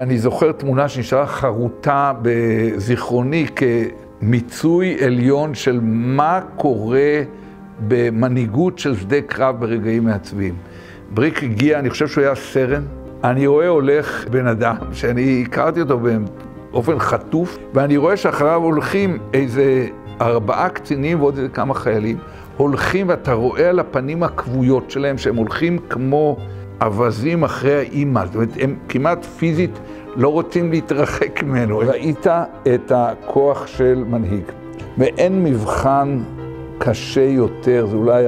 אני זוכר תמונה שנשארה חרוטה בזיכרוני כמיצוי עליון של מה קורה במנהיגות של שדה קרב ברגעים מעצבים. בריק הגיע, אני חושב שהוא היה סרן. אני רואה הולך בן אדם, שאני הכרתי אותו באופן חטוף, ואני רואה שאחריו הולכים איזה ארבעה קצינים ועוד איזה כמה חיילים. הולכים ואתה רואה על הפנים הכבויות שלהם שהם הולכים כמו אווזים אחרי האימא. זאת אומרת, הם כמעט פיזית לא רוצים להתרחק ממנו. ראית את הכוח של מנהיג. ואין מבחן קשה יותר, זה אולי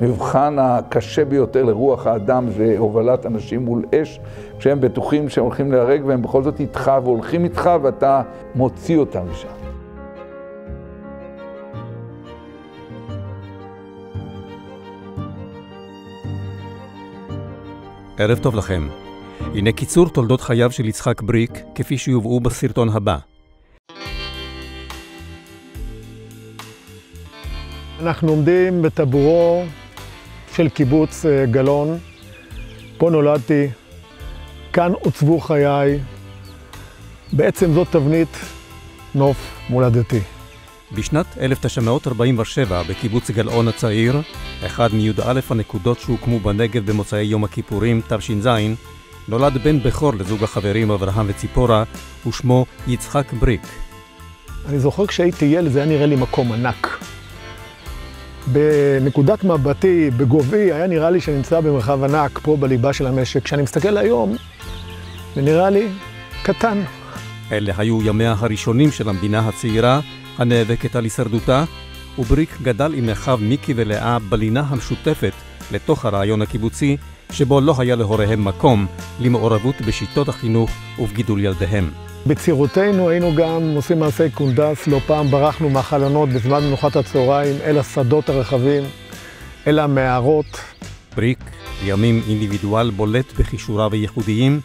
המבחן הקשה ביותר לרוח האדם, זה הובלת אנשים מול אש, כשהם בטוחים שהם הולכים להרג והם בכל זאת איתך והולכים איתך ואתה מוציא אותם משם. ערב טוב לכם. הנה קיצור תולדות חייו של יצחק בריק, כפי שיובאו בסרטון הבא. אנחנו עומדים בטבורו של קיבוץ אה, גלאון. פה נולדתי, כאן עוצבו חיי. בעצם זאת תבנית נוף מולדתי. בשנת 1947, בקיבוץ גלאון הצעיר, אחד מי"א הנקודות שהוקמו בנגב במוצאי יום הכיפורים, תש"ז, נולד בן בכור לזוג החברים אברהם וציפורה, ושמו יצחק בריק. אני זוכר כשהייתי ילד, זה היה נראה לי מקום ענק. בנקודת מבטי, בגובי, היה נראה לי שאני נמצא במרחב ענק, פה בליבה של המשק. כשאני מסתכל היום, זה נראה לי קטן. אלה היו ימיה הראשונים של המדינה הצעירה, הנאבקת על הישרדותה, ובריק גדל עם אחיו מיקי ולאה בלינה המשותפת לתוך הרעיון הקיבוצי, שבו לא היה להוריהם מקום למעורבות בשיטות החינוך ובגידול ילדיהם. בצעירותנו היינו גם עושים מעשי קונדס, לא פעם ברחנו מהחלונות בזמן מנוחת הצהריים אל השדות הרחבים, אל המערות. בריק, לימים אינדיבידואל בולט בכישוריו הייחודיים,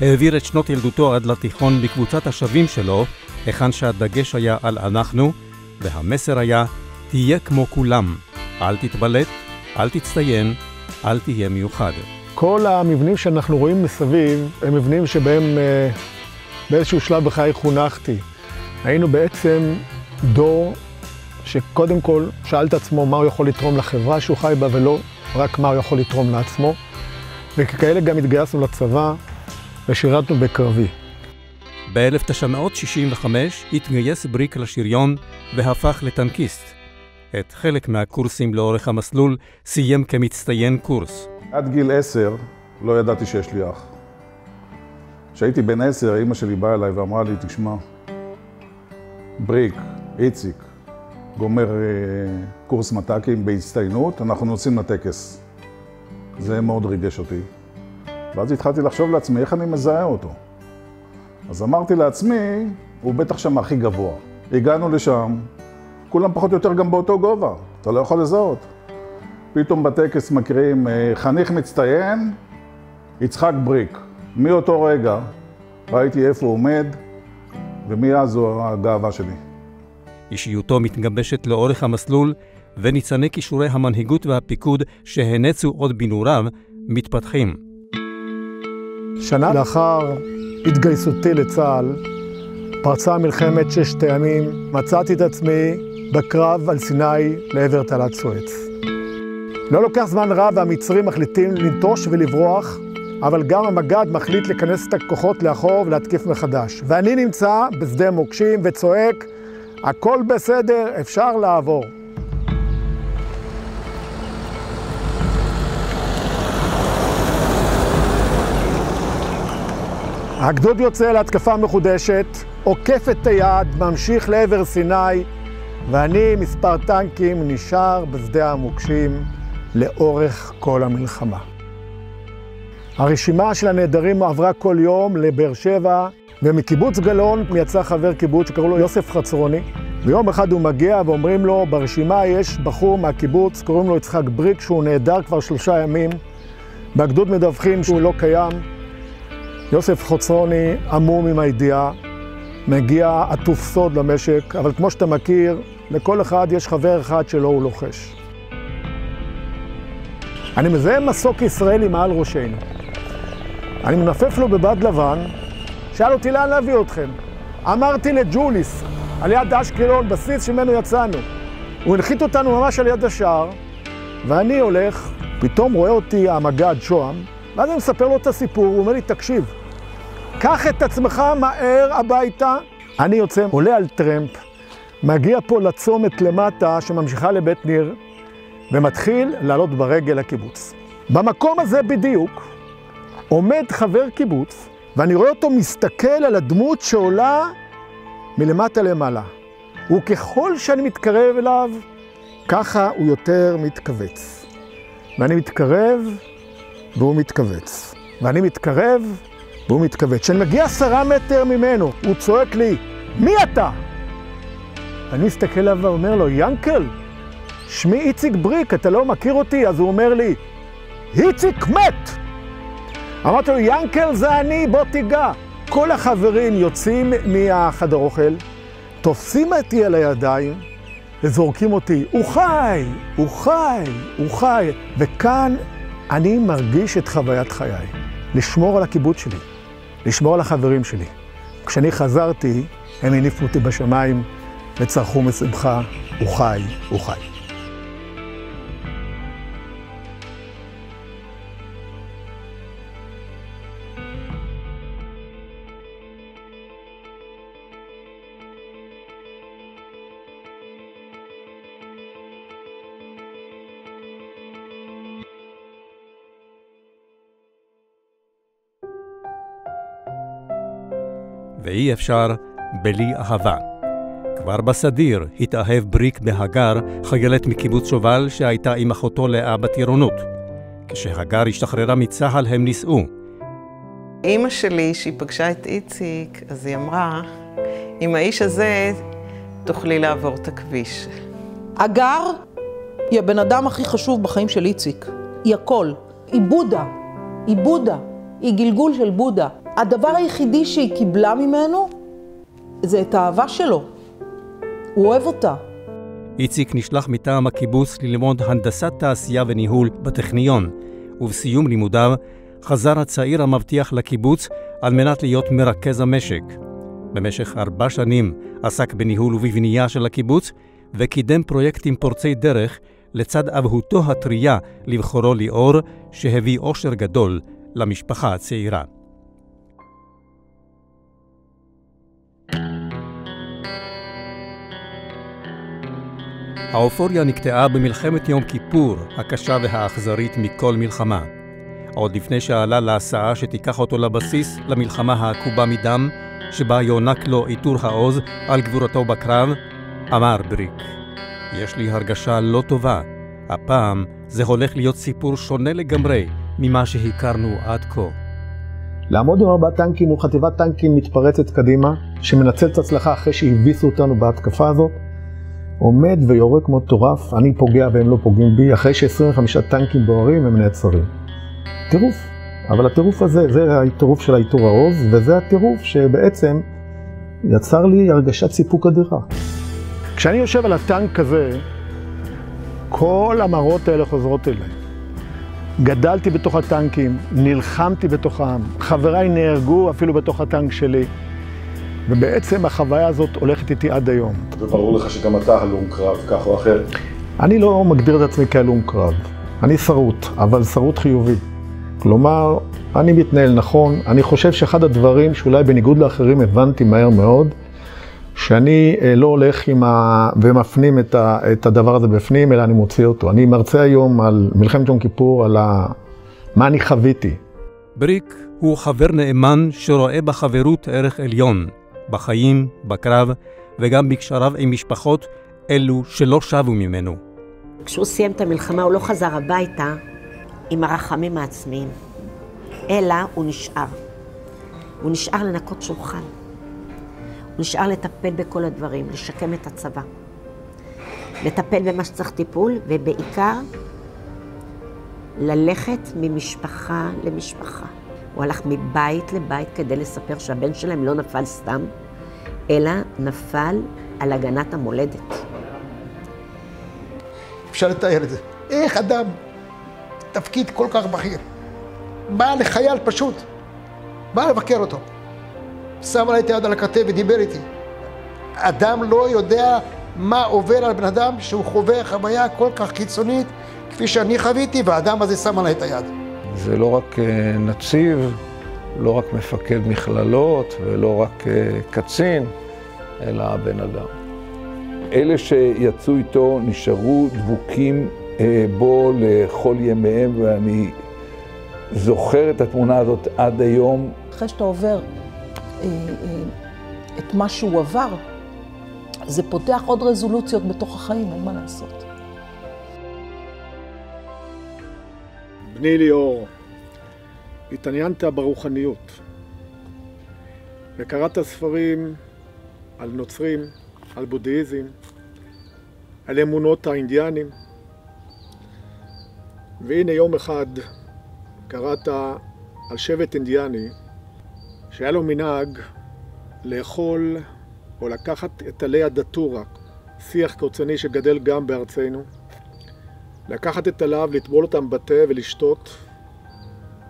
העביר את שנות ילדותו עד לתיכון בקבוצת השווים שלו, היכן שהדגש היה על אנחנו, והמסר היה, תהיה כמו כולם, אל תתבלט, אל תצטיין, אל תהיה מיוחד. כל המבנים שאנחנו רואים מסביב, הם מבנים שבהם אה, באיזשהו שלב בחיי חונכתי. היינו בעצם דור שקודם כל שאל את עצמו מה הוא יכול לתרום לחברה שהוא חי בה, ולא רק מה הוא יכול לתרום לעצמו. וככאלה גם התגייסנו לצבא ושירתנו בקרבי. ב-1965 התגייס בריק לשריון והפך לטנקיסט. את חלק מהקורסים לאורך המסלול סיים כמצטיין קורס. עד גיל עשר לא ידעתי שיש לי אח. כשהייתי בן עשר, אימא שלי באה אליי ואמרה לי, תשמע, בריק, איציק, גומר אה, קורס מת"קים בהצטיינות, אנחנו נוסעים לטקס. זה מאוד ריגש אותי. ואז התחלתי לחשוב לעצמי, איך אני מזהה אותו? אז אמרתי לעצמי, הוא בטח שם הכי גבוה. הגענו לשם, כולם פחות או יותר גם באותו גובה, אתה לא יכול לזהות. פתאום בטקס מקריאים אה, חניך מצטיין, יצחק בריק. מאותו רגע ראיתי איפה הוא עומד, ומאז זו הגאווה שלי. אישיותו מתגבשת לאורך המסלול, וניצני כישורי המנהיגות והפיקוד שהנצו עוד בנעוריו, מתפתחים. שנה לאחר התגייסותי לצה"ל, פרצה מלחמת ששת הימים, מצאתי את עצמי בקרב על סיני לעבר תעלת סואץ. לא לוקח זמן רב והמצרים מחליטים לנטוש ולברוח, אבל גם המג"ד מחליט לכנס את הכוחות לאחור ולהתקיף מחדש. ואני נמצא בשדה מוקשים וצועק, הכל בסדר, אפשר לעבור. הגדוד יוצא להתקפה מחודשת, עוקף את היעד, ממשיך לעבר סיני, ואני, מספר טנקים, נשאר בשדה המוקשים לאורך כל המלחמה. הרשימה של הנעדרים עברה כל יום לבאר שבע, ומקיבוץ גלאון יצא חבר קיבוץ שקראו לו יוסף חצרוני. ויום אחד הוא מגיע ואומרים לו, ברשימה יש בחור מהקיבוץ, קוראים לו יצחק בריק, שהוא נעדר כבר שלושה ימים. בגדוד מדווחים שהוא לא קיים. יוסף חצרוני עמום עם הידיעה, מגיע עטוף סוד למשק, אבל כמו שאתה מכיר, לכל אחד יש חבר אחד שלו הוא לוחש. אני מזהה מסוק ישראלי מעל ראשנו. אני מנפף לו בבד לבן, שאל אותי לאן להביא אתכם. אמרתי לג'וליס, על יד אשקלון, בסיס שממנו יצאנו. הוא הנחית אותנו ממש על יד השער, ואני הולך, פתאום רואה אותי המג"ד שוהם, ואז אני מספר לו את הסיפור, הוא אומר לי, תקשיב, קח את עצמך מהר הביתה. אני יוצא, עולה על טרמפ, מגיע פה לצומת למטה שממשיכה לבית ניר, ומתחיל לעלות ברגל לקיבוץ. במקום הזה בדיוק עומד חבר קיבוץ, ואני רואה אותו מסתכל על הדמות שעולה מלמטה למעלה. וככל שאני מתקרב אליו, ככה הוא יותר מתכווץ. ואני מתקרב, והוא מתכווץ. ואני מתקרב, והוא מתכווץ. כשאני מגיע עשרה מטר ממנו, הוא צועק לי, מי אתה? אני מסתכל עליו ואומר לו, ינקל, שמי איציק בריק, אתה לא מכיר אותי? אז הוא אומר לי, איציק מת! אמרתי לו, ינקל זה אני, בוא תיגע. כל החברים יוצאים מהחדר אוכל, תופסים אותי על הידיים וזורקים אותי, הוא חי, הוא חי, הוא חי. וכאן אני מרגיש את חוויית חיי. לשמור על הקיבוץ שלי, לשמור על החברים שלי. כשאני חזרתי, הם הניפו אותי בשמיים וצרחו משמחה, הוא חי, הוא חי. ואי אפשר בלי אהבה. כבר בסדיר התאהב בריק בהגר, חיילת מקיבוץ שובל שהייתה עם אחותו לאה בטירונות. כשהגר השתחררה מצה"ל הם נישאו. אימא שלי, כשהיא פגשה את איציק, אז היא אמרה, עם האיש הזה תוכלי לעבור את הכביש. הגר היא הבן אדם הכי חשוב בחיים של איציק. היא הכל. היא בודה. היא בודה. היא גלגול של בודה. הדבר היחידי שהיא קיבלה ממנו זה את האהבה שלו. הוא אוהב אותה. איציק נשלח מטעם הקיבוץ ללמוד הנדסת תעשייה וניהול בטכניון, ובסיום לימודיו חזר הצעיר המבטיח לקיבוץ על מנת להיות מרכז המשק. במשך ארבע שנים עסק בניהול ובבנייה של הקיבוץ, וקידם פרויקטים פורצי דרך לצד אבהותו הטריה לבחורו ליאור, שהביא אושר גדול למשפחה הצעירה. האופוריה נקטעה במלחמת יום כיפור, הקשה והאכזרית מכל מלחמה. עוד לפני שעלה להסעה שתיקח אותו לבסיס למלחמה העקובה מדם, שבה יוענק לו עיטור העוז על גבורתו בקרב, אמר בריק, יש לי הרגשה לא טובה. הפעם זה הולך להיות סיפור שונה לגמרי ממה שהכרנו עד כה. לעמוד עם ארבעה טנקים מול חטיבת טנקים מתפרצת קדימה, שמנצלת הצלחה אחרי שהביסו אותנו בהתקפה הזאת, עומד ויורה כמו מטורף, אני פוגע והם לא פוגעים בי, אחרי ש-25 טנקים בוערים הם נעצרים. טירוף. אבל הטירוף הזה, זה הטירוף של העיטור העוז, וזה הטירוף שבעצם יצר לי הרגשת סיפוק אדירה. כשאני יושב על הטנק הזה, כל המראות האלה חוזרות אליי. גדלתי בתוך הטנקים, נלחמתי בתוכם, חבריי נהרגו אפילו בתוך הטנק שלי. ובעצם החוויה הזאת הולכת איתי עד היום. וברור לך שגם אתה הלום קרב, כך או אחר. אני לא מגדיר את עצמי כהלום קרב. אני שרוט, אבל שרוט חיובי. כלומר, אני מתנהל נכון. אני חושב שאחד הדברים שאולי בניגוד לאחרים הבנתי מהר מאוד, שאני אה, לא הולך עם ה... ומפנים את, ה... את הדבר הזה בפנים, אלא אני מוציא אותו. אני מרצה היום על מלחמת יום כיפור, על ה... מה אני חוויתי. בריק הוא חבר נאמן שרואה בחברות ערך עליון. בחיים, בקרב, וגם בקשריו עם משפחות אלו שלא שבו ממנו. כשהוא סיים את המלחמה הוא לא חזר הביתה עם הרחמים העצמיים, אלא הוא נשאר. הוא נשאר לנקות שולחן. הוא נשאר לטפל בכל הדברים, לשקם את הצבא. לטפל במה שצריך טיפול, ובעיקר ללכת ממשפחה למשפחה. הוא הלך מבית לבית כדי לספר שהבן שלהם לא נפל סתם, אלא נפל על הגנת המולדת. אפשר לתאר את זה. איך אדם, תפקיד כל כך בכיר, בא לחייל פשוט, בא לבקר אותו. שם עליי את היד על הכתף ודיבר איתי. אדם לא יודע מה עובר על בן אדם שהוא חווה חוויה כל כך קיצונית כפי שאני חוויתי, והאדם הזה שם עליי את היד. זה לא רק אה, נציב, לא רק מפקד מכללות ולא רק אה, קצין, אלא הבן אדם. אלה שיצאו איתו נשארו דבוקים אה, בו לכל ימיהם, ואני זוכר את התמונה הזאת עד היום. אחרי שאתה עובר את מה שהוא עבר, זה פותח עוד רזולוציות בתוך החיים, אין מה לעשות. בני ליאור, התעניינת ברוחניות. וקראת ספרים על נוצרים, על בודהיזם, על אמונות האינדיאנים. והנה יום אחד קראת על שבט אינדיאני שהיה לו מנהג לאכול או לקחת את עלי הדטורה, שיח קוצני שגדל גם בארצנו, לקחת את עליו, לטבול אותם בתה ולשתות,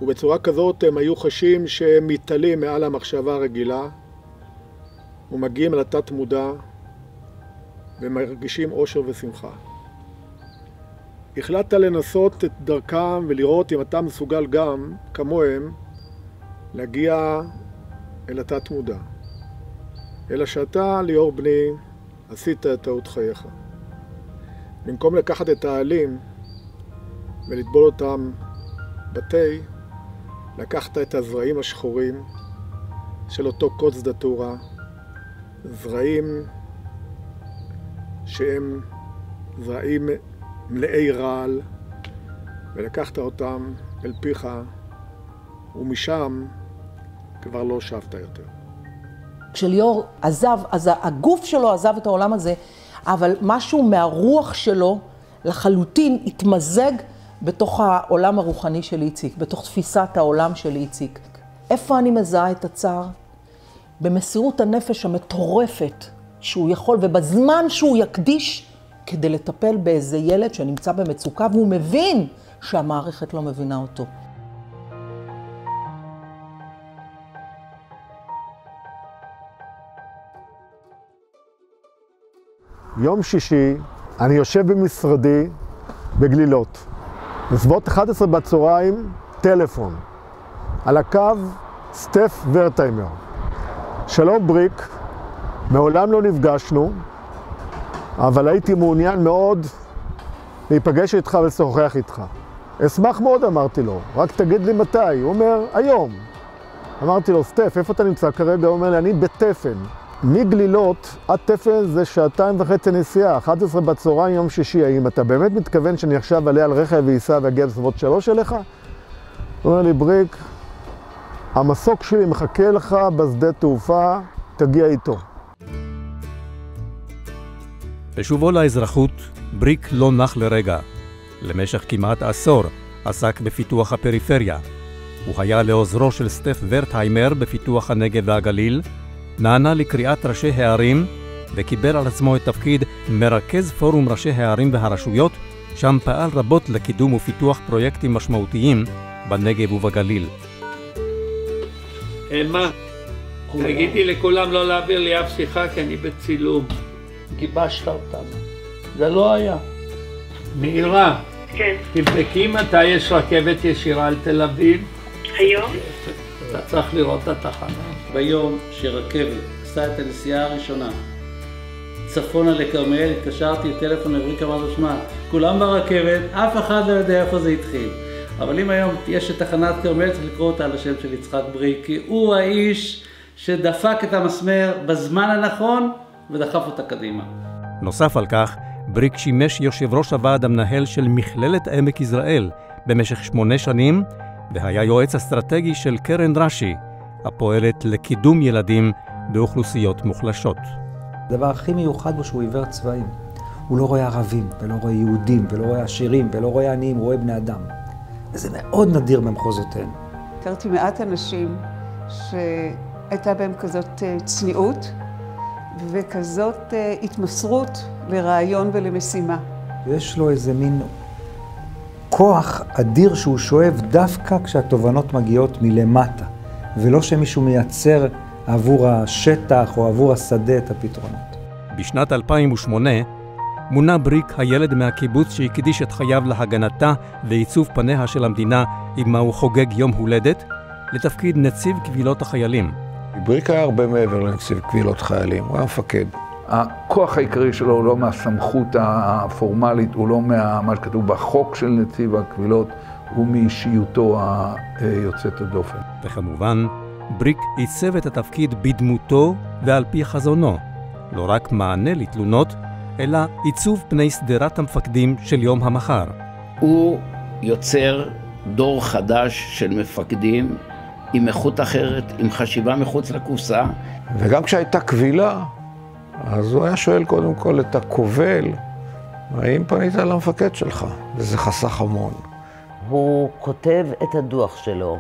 ובצורה כזאת הם היו חשים שהם מתעלים מעל המחשבה הרגילה ומגיעים אל התת מודע ומרגישים אושר ושמחה. החלטת לנסות את דרכם ולראות אם אתה מסוגל גם, כמוהם, להגיע אל התת מודע. אלא שאתה, ליאור בני, עשית את טעות חייך. במקום לקחת את העלים ולטבול אותם בתה, לקחת את הזרעים השחורים של אותו קוץ דטורה, זרעים שהם זרעים מלאי רעל, ולקחת אותם אל פיך, ומשם כבר לא שבת יותר. כשליאור עזב, אז הגוף שלו עזב את העולם הזה, אבל משהו מהרוח שלו לחלוטין התמזג בתוך העולם הרוחני של איציק, בתוך תפיסת העולם של איציק. איפה אני מזהה את הצער? במסירות הנפש המטורפת שהוא יכול, ובזמן שהוא יקדיש כדי לטפל באיזה ילד שנמצא במצוקה, והוא מבין שהמערכת לא מבינה אותו. יום שישי, אני יושב במשרדי בגלילות. בסביבות 11 בצהריים, טלפון. על הקו, סטף ורטיימר. שלום בריק, מעולם לא נפגשנו, אבל הייתי מעוניין מאוד להיפגש איתך ולשוחח איתך. אשמח מאוד, אמרתי לו, רק תגיד לי מתי. הוא אומר, היום. אמרתי לו, סטף, איפה אתה נמצא כרגע? הוא אומר לי, אני בתפן. מגלילות עד תפן זה שעתיים וחצי נסיעה, 11 בצהריים יום שישי. האם אתה באמת מתכוון שאני עכשיו אעלה על רכב ואסע ואגיע בסביבות שלוש אליך? הוא אומר לי, בריק, המסוק שלי מחכה לך בשדה תעופה, תגיע איתו. בשובו לאזרחות, בריק לא נח לרגע. למשך כמעט עשור עסק בפיתוח הפריפריה. הוא היה לעוזרו של סטף ורטהיימר בפיתוח הנגב והגליל, נענה לקריאת ראשי הערים וקיבל על עצמו את תפקיד מרכז פורום ראשי הערים והרשויות, שם פעל רבות לקידום ופיתוח פרויקטים משמעותיים בנגב ובגליל. אמה, תגידי לכולם לא להעביר לי אף שיחה כי אני בצילום. גיבשת אותם. זה לא היה. מאירה. כן. תבדקי מתי יש רכבת ישירה על תל אביב. היום? אתה צריך לראות את התחנה. ביום שרכבת עשה את הנסיעה הראשונה צפונה לכרמיאל, התקשרתי לטלפון לבריק, אמרתי, שמע, כולם ברכבת, אף אחד לא יודע איפה זה התחיל. אבל אם היום יש את תחנת כרמיאל, צריך לקרוא אותה על השם של יצחק בריק, כי הוא האיש שדפק את המסמר בזמן הנכון ודחף אותה קדימה. נוסף על כך, בריק שימש יושב ראש הוועד המנהל של מכללת עמק יזרעאל במשך שמונה שנים, והיה יועץ אסטרטגי של קרן רש"י, הפועלת לקידום ילדים באוכלוסיות מוחלשות. הדבר הכי מיוחד בו שהוא עיוור צבעים. הוא לא רואה ערבים, ולא רואה יהודים, ולא רואה עשירים, ולא רואה עניים, הוא רואה בני אדם. וזה מאוד נדיר במחוזותינו. הכרתי מעט אנשים שהייתה בהם כזאת אה, צניעות וכזאת אה, התמסרות לרעיון ולמשימה. יש לו איזה מין כוח אדיר שהוא שואב דווקא כשהתובנות מגיעות מלמטה. ולא שמישהו מייצר עבור השטח או עבור השדה את הפתרונות. בשנת 2008 מונה בריק הילד מהקיבוץ שהקדיש את חייו להגנתה ועיצוב פניה של המדינה עמה הוא חוגג יום הולדת, לתפקיד נציב קבילות החיילים. בריק היה הרבה מעבר לנציב קבילות חיילים, הוא היה מפקד. הכוח העיקרי שלו הוא לא מהסמכות הפורמלית, הוא לא מה שכתוב בחוק של נציב הקבילות, הוא מאישיותו היוצאת הדופן. וכמובן, בריק עיצב את התפקיד בדמותו ועל פי חזונו. לא רק מענה לתלונות, אלא עיצוב פני שדרת המפקדים של יום המחר. הוא יוצר דור חדש של מפקדים עם איכות אחרת, עם חשיבה מחוץ לקופסה. וגם כשהייתה קבילה, אז הוא היה שואל קודם כל את הקובל, האם פנית למפקד שלך? וזה חסך המון. הוא כותב את הדוח שלו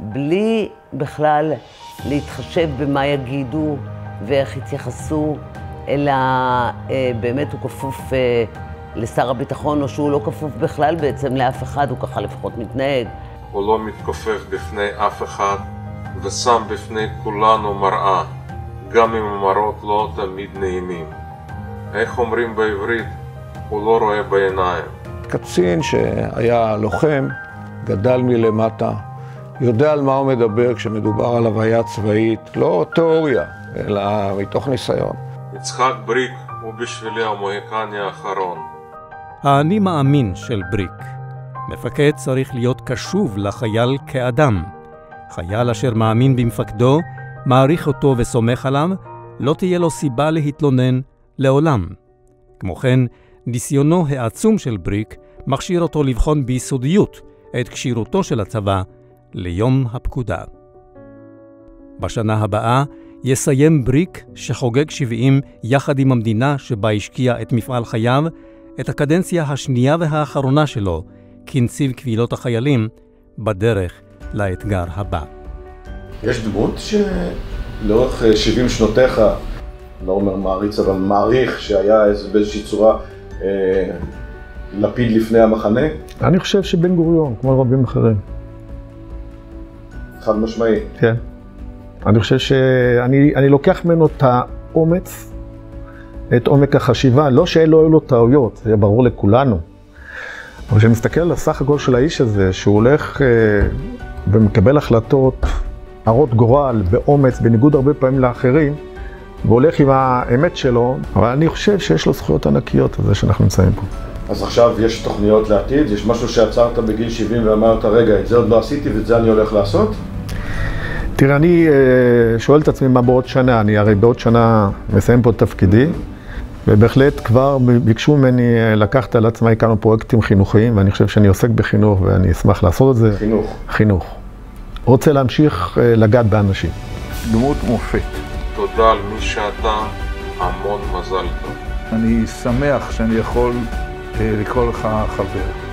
בלי בכלל להתחשב במה יגידו ואיך יתייחסו, אלא אה, באמת הוא כפוף אה, לשר הביטחון, או שהוא לא כפוף בכלל בעצם לאף אחד, הוא ככה לפחות מתנהג. הוא לא מתכופף בפני אף אחד, ושם בפני כולנו מראה, גם אם המראות לא תמיד נעימים. איך אומרים בעברית? הוא לא רואה בעיניים. קצין שהיה לוחם, גדל מלמטה, יודע על מה הוא מדבר כשמדובר על הוויה צבאית, לא תיאוריה, אלא מתוך ניסיון. יצחק בריק הוא בשבילי המוהיקני האחרון. האני מאמין של בריק. מפקד צריך להיות קשוב לחייל כאדם. חייל אשר מאמין במפקדו, מעריך אותו וסומך עליו, לא תהיה לו סיבה להתלונן לעולם. כמו כן, ניסיונו העצום של בריק מכשיר אותו לבחון ביסודיות את כשירותו של הצבא ליום הפקודה. בשנה הבאה יסיים בריק, שחוגג 70 יחד עם המדינה שבה השקיע את מפעל חייו, את הקדנציה השנייה והאחרונה שלו כנציב קבילות החיילים בדרך לאתגר הבא. יש דמות שלאורך 70 שנותיך, לא אומר מעריץ אבל מעריך שהיה באיזושהי צורה אה, לפיד לפני המחנה? אני חושב שבן גוריון, כמו רבים אחרים. חד משמעי. כן. אני חושב שאני לוקח ממנו את האומץ, את עומק החשיבה, לא שאלו היו לו טעויות, זה ברור לכולנו. אבל כשאני מסתכל על הסך הכל של האיש הזה, שהוא הולך אה, ומקבל החלטות הרות גורל, באומץ, בניגוד הרבה פעמים לאחרים, והולך עם האמת שלו, אבל אני חושב שיש לו זכויות ענקיות על זה שאנחנו נמצאים פה. אז עכשיו יש תוכניות לעתיד? יש משהו שעצרת בגיל 70 ואמרת, רגע, את זה עוד לא עשיתי ואת זה אני הולך לעשות? תראה, אני אה, שואל את עצמי מה בעוד שנה, אני הרי בעוד שנה מסיים פה את תפקידי, ובהחלט כבר ביקשו ממני אה, לקחת על עצמי כמה פרויקטים חינוכיים, ואני חושב שאני עוסק בחינוך ואני אשמח לעשות את זה. חינוך. חינוך. רוצה להמשיך אה, לגעת באנשים. דמות מופת. תודה על מי שאתה, המון מזל טוב. אני שמח שאני יכול לקרוא לך חבר.